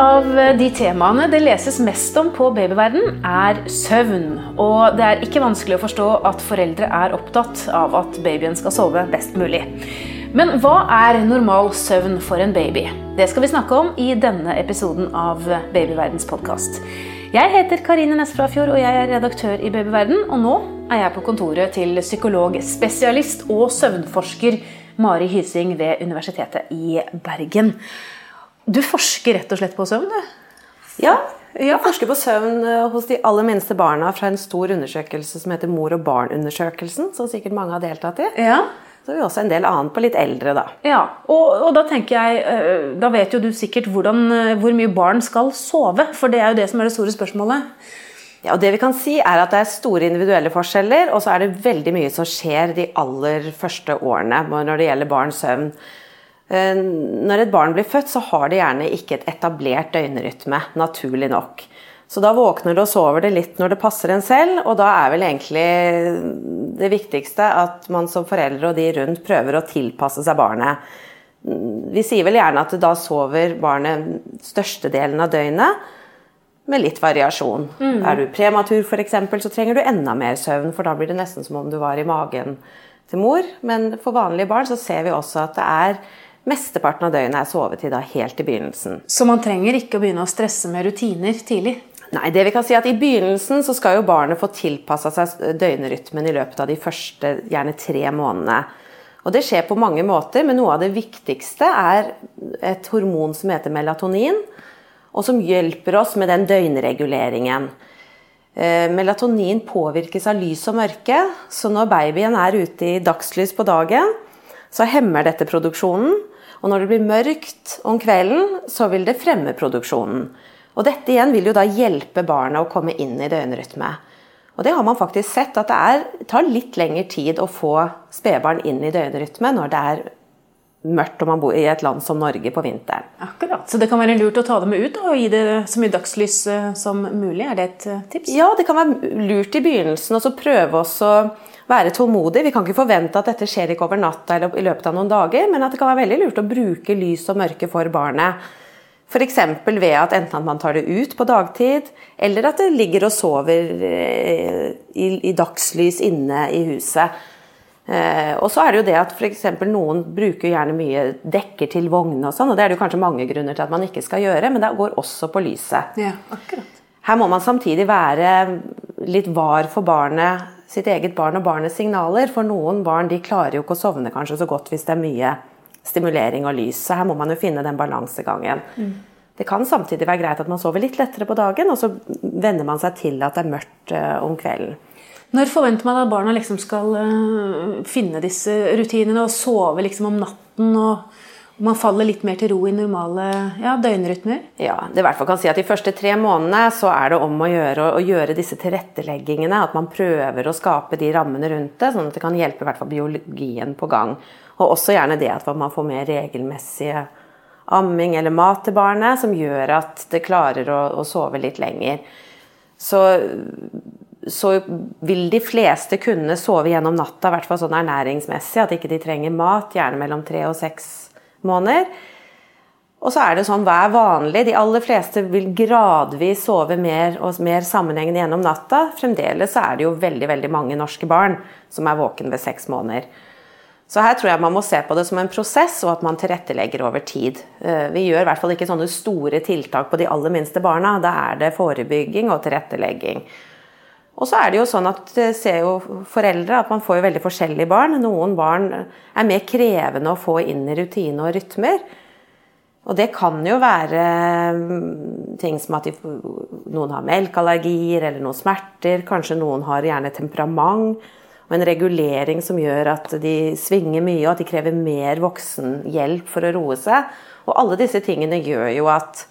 av de temaene det leses mest om på babyverden, er søvn. Og det er ikke vanskelig å forstå at foreldre er opptatt av at babyen skal sove best mulig. Men hva er normal søvn for en baby? Det skal vi snakke om i denne episoden av Babyverdens podkast. Jeg heter Karine Næss Frafjord, og jeg er redaktør i Babyverden. Og nå er jeg på kontoret til psykolog, spesialist og søvnforsker Mari Hysing ved Universitetet i Bergen. Du forsker rett og slett på søvn, du? Ja, jeg forsker på søvn eh, hos de aller minste barna fra en stor undersøkelse som heter Mor og barn-undersøkelsen, som sikkert mange har deltatt i. Ja. Så har vi også en del annet på litt eldre, da. Ja, og, og da tenker jeg eh, Da vet jo du sikkert hvordan, eh, hvor mye barn skal sove, for det er jo det som er det store spørsmålet. Ja, og det vi kan si er at Det er store individuelle forskjeller, og så er det veldig mye som skjer de aller første årene når det gjelder barns søvn. Eh, når et barn blir født, så har det gjerne ikke et etablert døgnrytme, naturlig nok. Så da våkner det og sover det litt når det passer en selv, og da er vel egentlig det viktigste at man som foreldre og de rundt prøver å tilpasse seg barnet. Vi sier vel gjerne at da sover barnet størstedelen av døgnet, med litt variasjon. Mm. Er du prematur f.eks., så trenger du enda mer søvn, for da blir det nesten som om du var i magen til mor. Men for vanlige barn så ser vi også at det er Mesteparten av døgnet er sovetid da helt i begynnelsen. Så man trenger ikke å begynne å stresse med rutiner tidlig? Nei, det vi kan si at I begynnelsen så skal jo barnet få tilpassa seg døgnrytmen i løpet av de første gjerne tre månedene. Og Det skjer på mange måter, men noe av det viktigste er et hormon som heter melatonin, og som hjelper oss med den døgnreguleringen. Eh, melatonin påvirkes av lys og mørke, så når babyen er ute i dagslys på dagen, så hemmer dette produksjonen. Og når det blir mørkt om kvelden, så vil det fremme produksjonen. Og dette igjen vil jo da hjelpe barna å komme inn i døgnrytme. Og det har man faktisk sett, at det er, tar litt lengre tid å få spedbarn inn i døgnrytme når det er mørkt om man bor i et land som Norge på vinteren. Akkurat, Så det kan være lurt å ta dem ut og gi det så mye dagslys eh, som mulig? Er det et eh, tips? Ja, det kan være lurt i begynnelsen og så prøve å være tålmodig. Vi kan ikke forvente at dette skjer ikke over natta eller i løpet av noen dager, men at det kan være veldig lurt å bruke lys og mørke for barnet. F.eks. ved at enten at man tar det ut på dagtid, eller at det ligger og sover eh, i, i dagslys inne i huset. Eh, og så er det jo det at f.eks. noen bruker gjerne mye dekker til vognene og sånn, og det er det jo kanskje mange grunner til at man ikke skal gjøre, men det går også på lyset. Ja, akkurat. Her må man samtidig være litt var for barnet sitt eget barn og barnets signaler. For noen barn de klarer jo ikke å sovne kanskje så godt hvis det er mye stimulering og lys. Så her må man jo finne den balansegangen. Mm. Det kan samtidig være greit at man sover litt lettere på dagen, og så venner man seg til at det er mørkt uh, om kvelden. Når forventer man at barna liksom skal uh, finne disse rutinene og sove liksom om natten? og man faller litt mer til ro i normale ja, døgnrytmer? Ja, det i hvert fall kan si at De første tre månedene så er det om å gjøre å gjøre disse tilretteleggingene. At man prøver å skape de rammene rundt det, sånn at det kan hjelpe i hvert fall biologien på gang. Og også gjerne det at man får mer regelmessige amming eller mat til barnet, som gjør at det klarer å, å sove litt lenger. Så, så, vil de fleste kunne sove gjennom natta, i hvert fall sånn ernæringsmessig, at ikke de trenger mat, gjerne mellom tre og seks måneder. Og så er det sånn, hva er vanlig? De aller fleste vil gradvis sove mer og mer sammenhengende gjennom natta. Fremdeles er det jo veldig veldig mange norske barn som er våken ved seks måneder. Så her tror jeg man må se på det som en prosess, og at man tilrettelegger over tid. Eh, vi gjør i hvert fall ikke sånne store tiltak på de aller minste barna. Da er det forebygging og tilrettelegging. Og så er det jo sånn at ser jo foreldre at man får jo veldig forskjellige barn. Noen barn er mer krevende å få inn i rutine og rytmer. Og det kan jo være mm, ting som at noen har melkeallergier eller noen smerter. Kanskje noen har gjerne temperament og en regulering som gjør at de svinger mye, og at de krever mer voksenhjelp for å roe seg. Og alle disse tingene gjør jo at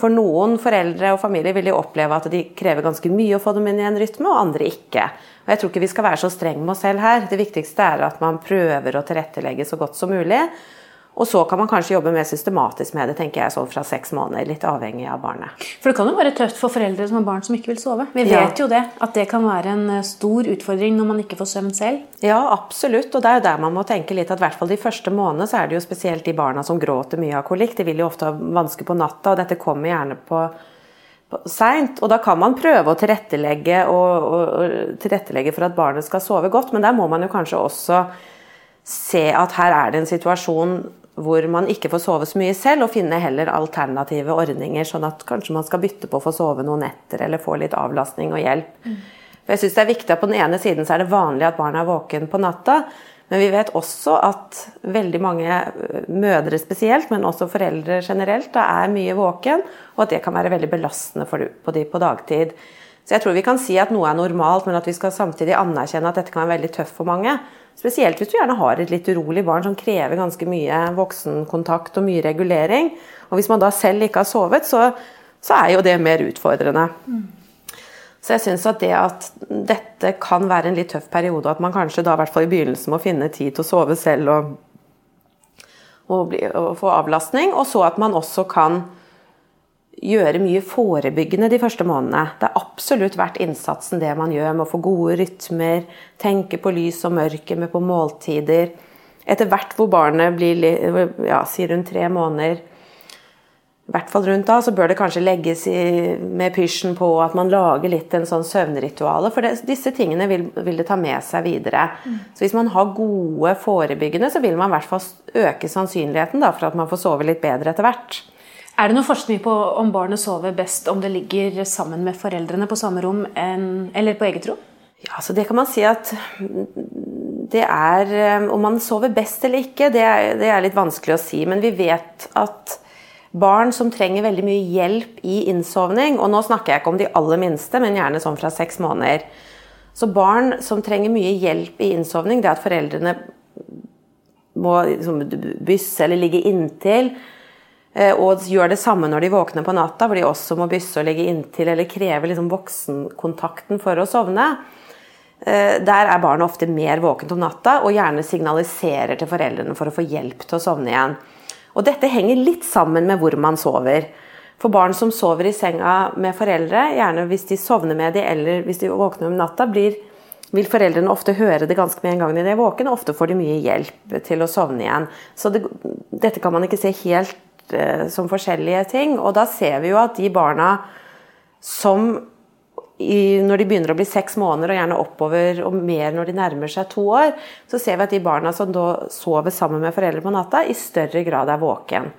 for noen foreldre og familier vil de oppleve at de krever ganske mye å få dem inn i en rytme, og andre ikke. Og Jeg tror ikke vi skal være så strenge med oss selv her. Det viktigste er at man prøver å tilrettelegge så godt som mulig. Og så kan man kanskje jobbe mer systematisk med det, tenker jeg, sånn fra seks måneder. Litt avhengig av barnet. For det kan jo være tøft for foreldre som har barn som ikke vil sove. Vi vet Ja. jo det, at det kan være en eh, stor utfordring når man ikke får søvn selv. Ja, absolutt. Og det er jo der man må tenke litt at i hvert fall de første månedene så er det jo spesielt de barna som gråter mye av kolikk. De vil jo ofte ha vansker på natta, og dette kommer gjerne på, Sent. Og da kan man prøve å tilrettelegge, og, og, og tilrettelegge for at barnet skal sove godt, men der må man jo kanskje også se at her er det en situasjon hvor man ikke får sove så mye selv, og finne heller alternative ordninger, sånn at kanskje man skal bytte på å få sove noen netter eller få litt avlastning og hjelp. For jeg synes det er viktig at På den ene siden så er det vanlig at barna er våken på natta, men vi vet også at veldig mange mødre spesielt, men også foreldre generelt, da er mye våken, og at det kan være veldig belastende for dem de på dagtid. Så jeg tror vi kan si at noe er normalt, men at vi skal samtidig anerkjenne at dette kan være veldig tøft for mange. Spesielt hvis du gjerne har et litt urolig barn som krever ganske mye voksenkontakt og mye regulering. Og hvis man da selv ikke har sovet, så, så er jo det mer utfordrende. Så jeg syns at det at dette kan være en litt tøff periode, at man kanskje da i hvert fall i begynnelsen må finne tid til å sove selv og, og, bli, og få avlastning, og så at man også kan gjøre mye forebyggende de første månedene. Det er absolutt verdt innsatsen det man gjør med å få gode rytmer, tenke på lys og mørke, med på måltider. Etter hvert hvor barnet blir ja, si rundt tre måneder, i hvert fall rundt da, så bør det kanskje legges i, med pysjen på at man lager litt en sånn søvnrituale. For det, disse tingene vil, vil det ta med seg videre. Så hvis man har gode forebyggende, så vil man i hvert fall øke sannsynligheten da, for at man får sove litt bedre etter hvert. Er det noe forskning på om barnet sover best om det ligger sammen med foreldrene på samme rom enn, eller på eget rom? Ja, så det kan man si at det er eh, Om man sover best eller ikke, det er, det er litt vanskelig å si. Men vi vet at barn som trenger veldig mye hjelp i innsovning, og nå snakker jeg ikke om de aller minste, men gjerne sånn fra seks måneder. Så barn som trenger mye hjelp i innsovning, det at foreldrene må liksom bysse eller ligge inntil. Eh, Og gjør det samme når de våkner på natta, hvor de også må bysse og ligge inntil eller kreve liksom voksenkontakten for å sovne. Eh, Der er barnet ofte mer våkent om natta og gjerne signaliserer til foreldrene for å få hjelp til å sovne igjen. Og dette henger litt sammen med hvor man sover. For barn som sover i senga med foreldre, gjerne hvis de sovner med de eller hvis de våkner om natta, blir, vil foreldrene ofte høre det ganske med en gang de er våkne, og ofte får de mye hjelp til å sovne igjen. Så det, dette kan man ikke se helt eh, som forskjellige ting. Og da ser vi jo at de barna som i, når de begynner å bli seks måneder, og gjerne oppover og mer når de nærmer seg to år, så ser vi at de barna som da sover sammen med foreldre på natta, i større grad er våken.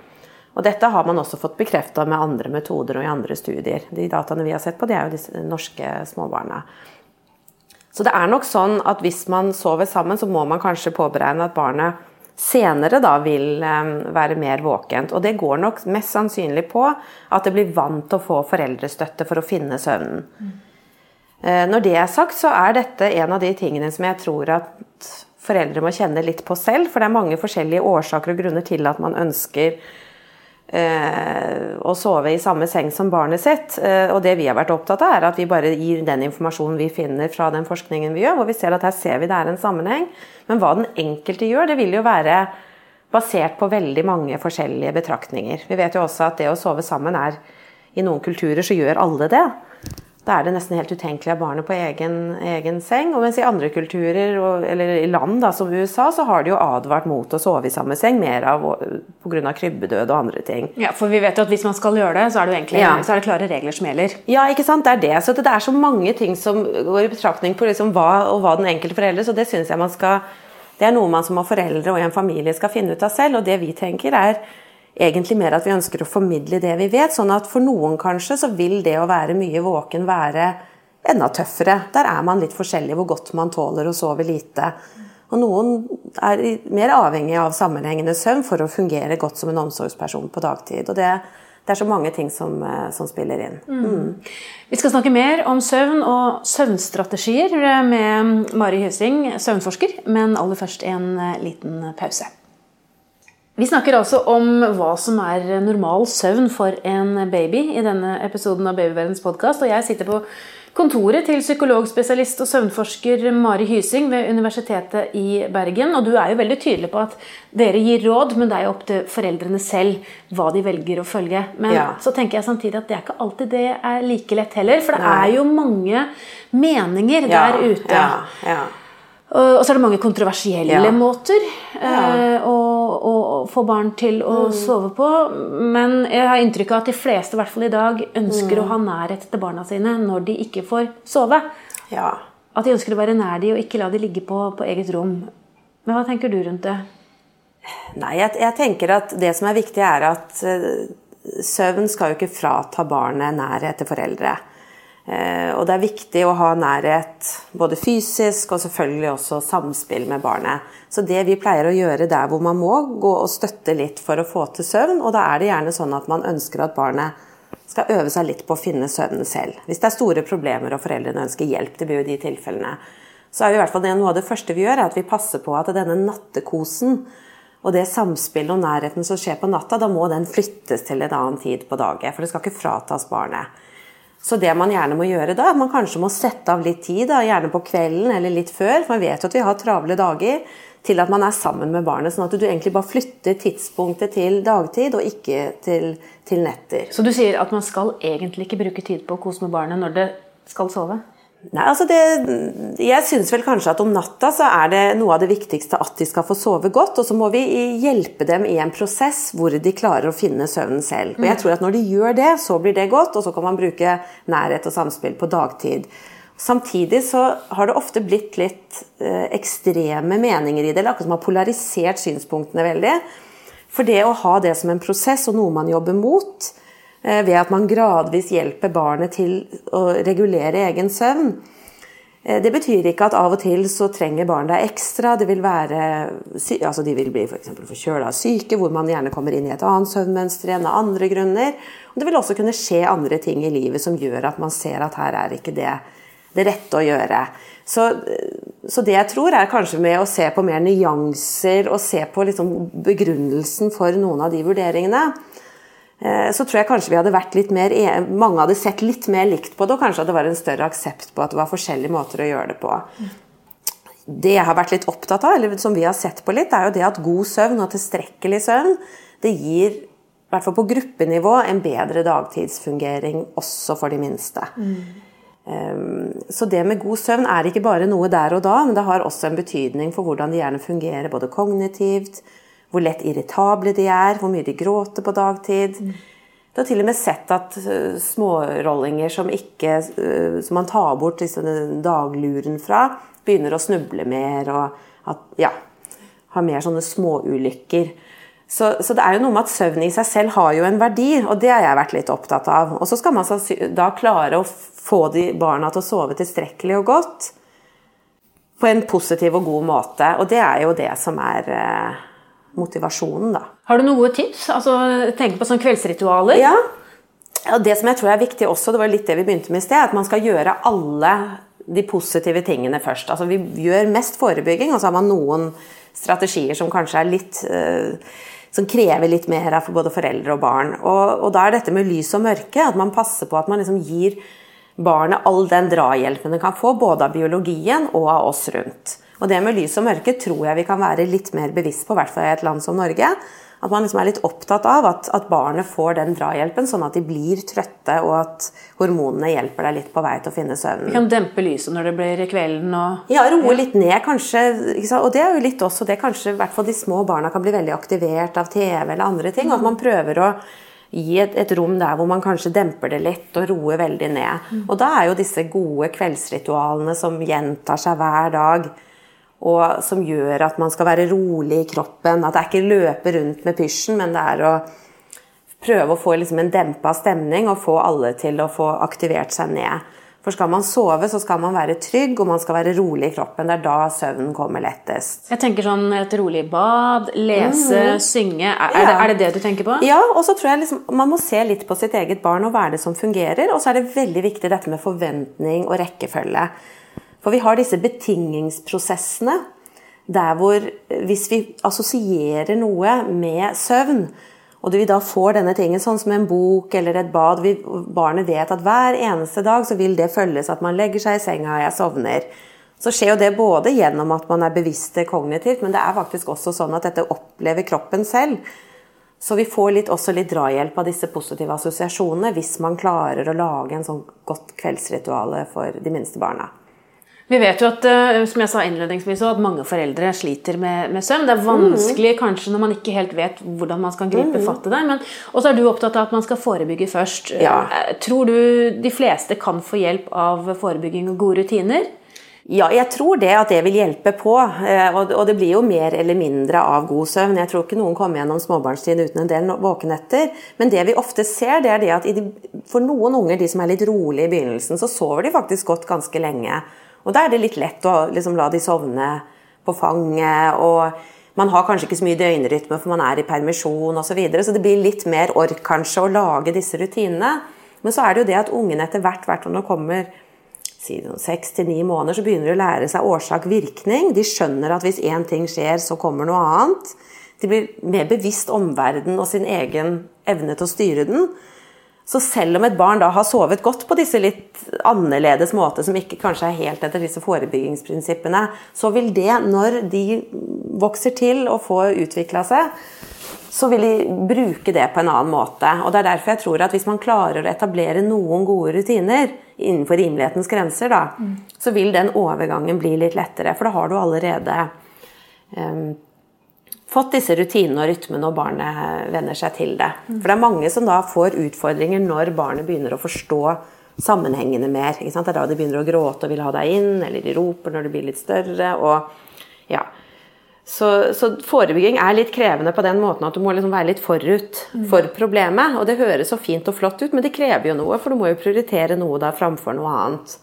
Og Dette har man også fått bekrefta med andre metoder og i andre studier. De dataene vi har sett på, det er jo disse norske småbarna. Så det er nok sånn at hvis man sover sammen, så må man kanskje påberegne at barnet senere da vil eh, være mer våkent. Og det går nok mest sannsynlig på at det blir vant til å få foreldrestøtte for å finne søvnen. Mm. Når det er sagt, så er dette en av de tingene som jeg tror at foreldre må kjenne litt på selv. For det er mange forskjellige årsaker og grunner til at man ønsker eh, å sove i samme seng som barnet sitt. Eh, og det vi har vært opptatt av, er at vi bare gir den informasjonen vi finner fra den forskningen vi gjør, hvor vi ser at her ser vi det er en sammenheng. Men hva den enkelte gjør, det vil jo være basert på veldig mange forskjellige betraktninger. Vi vet jo også at det å sove sammen er I noen kulturer så gjør alle det. Da er det nesten helt utenkelig å ha barnet på egen, egen seng. Og mens i andre kulturer, og, eller i land da, som USA, så har de jo advart mot å sove i samme seng mer av pga. krybbedød og andre ting. Ja, for vi vet jo at hvis man skal gjøre det, så er det jo egentlig Ja. så er det klare regler som gjelder. Ja, ikke sant? Det er det. Så det er så mange ting som går i betraktning på liksom hva, og hva den enkelte forelder, så det syns jeg man skal Det er noe man som har foreldre og en familie skal finne ut av selv, og det vi tenker er egentlig mer at vi ønsker å formidle det vi vet, sånn at for noen kanskje så vil det å være mye våken være enda tøffere. Der er man litt forskjellig hvor godt man tåler å sove lite. Og noen er mer avhengig av sammenhengende søvn for å fungere godt som en omsorgsperson på dagtid. Og det, det er så mange ting som, eh, som spiller inn. Mm. Vi skal snakke mer om søvn og søvnstrategier med Mari Hysing, søvnforsker, men aller først en eh, liten pause. Vi snakker altså om hva som er normal søvn for en baby i denne episoden av Babyverdens podkast. Og jeg sitter på kontoret til psykologspesialist og søvnforsker Mari Hysing ved Universitetet i Bergen. Og du er jo veldig tydelig på at dere gir råd, men det er jo opp til foreldrene selv hva de velger å følge. Men Ja. så tenker jeg samtidig at det er ikke alltid det er like lett heller. For det er jo mange meninger Ja, der ute. Ja, ja. Og så er det mange kontroversielle Ja. måter eh, å, å, å få barn til å Mm. sove på. Men jeg har inntrykk av at de fleste i hvert fall i dag ønsker Mm. å ha nærhet til barna sine når de ikke får sove. ja. At de ønsker å være nær de og ikke la de ligge på, på eget rom. Men hva tenker du rundt det? Nei, jeg, jeg tenker at det som er viktig, er at uh, søvn skal jo ikke frata barnet nærhet til foreldre. Eh, og det er viktig å ha nærhet både fysisk og selvfølgelig også samspill med barnet. Så det vi pleier å gjøre der hvor man må, gå og støtte litt for å få til søvn, og da er det gjerne sånn at man ønsker at barnet skal øve seg litt på å finne søvnen selv. Hvis det er store problemer og foreldrene ønsker hjelp, det blir jo de tilfellene, så er i hvert fall det noe av det første vi gjør, er at vi passer på at denne nattekosen og det samspillet og nærheten som skjer på natta, da må den flyttes til en annen tid på dagen. For det skal ikke fratas barnet. Så det man gjerne må gjøre da, at man kanskje må sette av litt tid, da, gjerne på kvelden eller litt før, for man vet jo at vi har travle dager, til at man er sammen med barnet. Sånn at du egentlig bare flytter tidspunktet til dagtid, og ikke til, til netter. Så du sier at man skal egentlig ikke bruke tid på å kose med barnet når det skal sove? Nei, altså det, jeg syns vel kanskje at om natta så er det noe av det viktigste at de skal få sove godt, og så må vi hjelpe dem i en prosess hvor de klarer å finne søvnen selv. Og jeg tror at når de gjør det, så blir det godt, og så kan man bruke nærhet og samspill på dagtid. Samtidig så har det ofte blitt litt eh, ekstreme meninger i det, eller akkurat som har polarisert synspunktene veldig. For det å ha det som en prosess og noe man jobber mot, ved at man gradvis hjelper barnet til å regulere egen søvn, eh, det betyr ikke at av og til så trenger barn deg ekstra. Det vil være, altså de vil bli for eksempel forkjøla av syke, hvor man gjerne kommer inn i et annet søvnmønster igjen av andre grunner. Og det vil også kunne skje andre ting i livet som gjør at man ser at her er ikke det det rette å gjøre. Så, så det jeg tror er kanskje med å se på mer nyanser og se på liksom begrunnelsen for noen av de vurderingene, eh, så tror jeg kanskje vi hadde vært litt mer e- Mange hadde sett litt mer likt på det, og kanskje det var en større aksept på at det var forskjellige måter å gjøre det på. Det jeg har vært litt opptatt av, eller som vi har sett på litt, er jo det at god søvn og tilstrekkelig søvn, det gir i hvert fall på gruppenivå en bedre dagtidsfungering også for de minste. Mm. Så det med god søvn er ikke bare noe der og da, men det har også en betydning for hvordan de gjerne fungerer både kognitivt, hvor lett irritable de er, hvor mye de gråter på dagtid. Du har til og med sett at uh, smårollinger som, ikke, uh, som man tar bort liksom, dagluren fra, begynner å snuble mer og at, ja, har mer sånne småulykker. Så, så det er jo noe med at søvn i seg selv har jo en verdi, og det har jeg vært litt opptatt av. Og så skal man da klare å få de barna til å sove tilstrekkelig og godt på en positiv og god måte. Og det er jo det som er eh, motivasjonen, da. Har du noen gode tips? Altså, Tenk på sånne kveldsritualer. Ja. Og det som jeg tror er viktig også, det var litt det vi begynte med i sted, at man skal gjøre alle de positive tingene først. Altså Vi gjør mest forebygging, og så har man noen strategier som kanskje er litt eh, som krever litt mer for både foreldre og barn. Og, og da er dette med lys og mørke, at man passer på at man liksom gir barnet all den drahjelpen det kan få, både av biologien og av oss rundt. Og det med lys og mørke tror jeg vi kan være litt mer bevisst på, i hvert fall i et land som Norge. At man liksom er litt opptatt av at, at barnet får den drahjelpen, sånn at de blir trøtte, og at hormonene hjelper deg litt på vei til å finne Vi søvnen. kan dempe lyset når det blir kvelden og Ja, roe litt ned, kanskje. Og det er jo litt også det kanskje i hvert fall de små barna kan bli veldig aktivert av TV eller andre ting. og At man prøver å gi et, et rom der hvor man kanskje demper det litt og roer veldig ned. Og da er jo disse gode kveldsritualene som gjentar seg hver dag, og som gjør at man skal være rolig i kroppen. At det er ikke løpe rundt med pysjen, men det er å prøve å få liksom en dempa stemning og få alle til å få aktivert seg ned. For skal man sove, så skal man være trygg, og man skal være rolig i kroppen. Det er da søvnen kommer lettest. Jeg tenker sånn et rolig bad, lese, synge. Er, er, det. Er det det du tenker på? Ja, og så tror jeg liksom, Man må se litt på sitt eget barn og hva er det som fungerer. Og så er det veldig viktig dette med forventning og rekkefølge. For vi har disse betingingsprosessene der hvor hvis vi assosierer noe med søvn, og vi da får denne tingen, sånn som en bok eller et bad vi, Barnet vet at hver eneste dag så vil det følges at man legger seg i senga og jeg sovner. Så skjer jo det både gjennom at man er bevisst kognitivt, men det er faktisk også sånn at dette opplever kroppen selv. Så vi får litt, også litt drahjelp av disse positive assosiasjonene hvis man klarer å lage en sånn godt kveldsrituale for de minste barna. Vi vet jo at eh, som jeg sa innledningsvis, at mange foreldre sliter med, med søvn. Det er vanskelig mm. kanskje når man ikke helt vet hvordan man skal gripe mm. fatt i det. Og så er du opptatt av at man skal forebygge først. Ja. Eh, tror du de fleste kan få hjelp av forebygging og gode rutiner? Ja, jeg tror det at det vil hjelpe på. Eh, og det blir jo mer eller mindre av god søvn. Jeg tror ikke noen kommer gjennom småbarnstid uten en del våkenetter. Men det vi ofte ser, det er det at for noen unger, de som er litt rolige i begynnelsen, så sover de faktisk godt ganske lenge. Og da er det litt lett å liksom la de sovne på fanget. og Man har kanskje ikke så mye døgnrytme, for man er i permisjon osv. Så, videre, så det blir litt mer ork kanskje å lage disse rutinene. Men så er det jo det at ungene etter hvert, hvert når de kommer seks til ni måneder, så begynner de å lære seg årsak-virkning. De skjønner at hvis én ting skjer, så kommer noe annet. De blir mer bevisst omverdenen og sin egen evne til å styre den. Så selv om et barn da har sovet godt på disse litt annerledes måter, som ikke kanskje er helt etter disse forebyggingsprinsippene, så vil det, når de vokser til og får utvikla seg, så vil de bruke det på en annen måte. Og Det er derfor jeg tror at hvis man klarer å etablere noen gode rutiner innenfor rimelighetens grenser, da, mm. så vil den overgangen bli litt lettere. For da har du allerede um, fått disse rutinene og rytmene, og barnet venner seg til det. For det er mange som da får utfordringer når barnet begynner å forstå sammenhengene mer. Det er da de begynner å gråte og vil ha deg inn, eller de roper når de blir litt større. Og, ja. så, så, forebygging er litt krevende på den måten at du må liksom være litt forut for problemet. Og det høres så fint og flott ut, men det krever jo noe, for du må jo prioritere noe da framfor noe annet.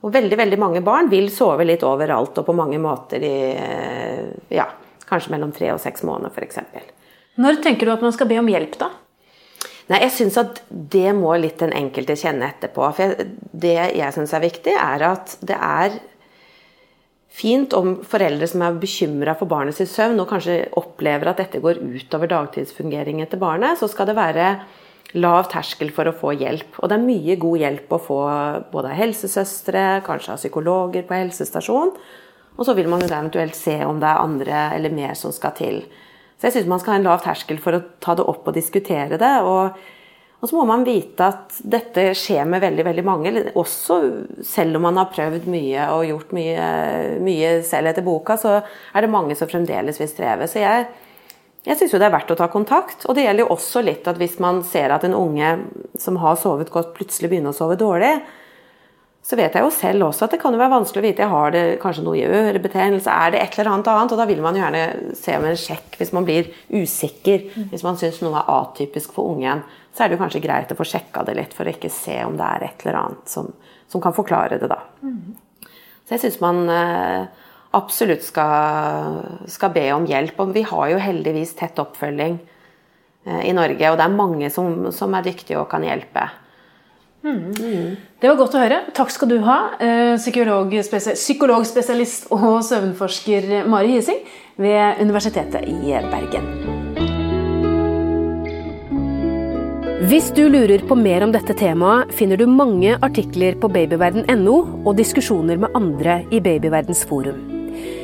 Og veldig, veldig mange barn vil sove litt overalt og på mange måter i ja, Kanskje mellom tre og seks måneder, f.eks. Når tenker du at man skal be om hjelp, da? Nei, jeg synes at Det må litt den enkelte kjenne etterpå. For Det jeg syns er viktig, er at det er fint om foreldre som er bekymra for barnet sin søvn, og kanskje opplever at dette går utover dagtidsfungeringen til barnet, så skal det være lav terskel for å få hjelp. Og det er mye god hjelp å få både av helsesøstre, kanskje av psykologer på helsestasjon, og så vil man jo eventuelt se om det er andre eller mer som skal til. Så jeg syns man skal ha en lav terskel for å ta det opp og diskutere det. Og, og, så må man vite at dette skjer med veldig veldig mange, også selv om man har prøvd mye og gjort mye, mye selv etter boka, så er det mange som fremdeles vil streve. Så jeg, jeg syns det er verdt å ta kontakt. Og det gjelder jo også litt at hvis man ser at en unge som har sovet godt, plutselig begynner å sove dårlig, så vet jeg jo selv også at det kan jo være vanskelig å vite. Jeg har det kanskje noe i ørebetennelse, er det et eller annet annet? Og da vil man jo gjerne se om en sjekk hvis man blir usikker. Hvis man syns noe er atypisk for ungen, så er det jo kanskje greit å få sjekka det litt for å ikke se om det er et eller annet som, som kan forklare det, da. Så jeg syns man eh, absolutt skal, skal, be om hjelp. Og vi har jo heldigvis tett oppfølging eh, i Norge, og det er mange som, som er dyktige og kan hjelpe. Det var godt å høre. Takk skal du ha, eh, psykologspesialist og søvnforsker Mari Hising ved Universitetet i Bergen. Hvis du lurer på mer om dette temaet, finner du mange artikler på babyverden.no og diskusjoner med andre i Babyverdens forum.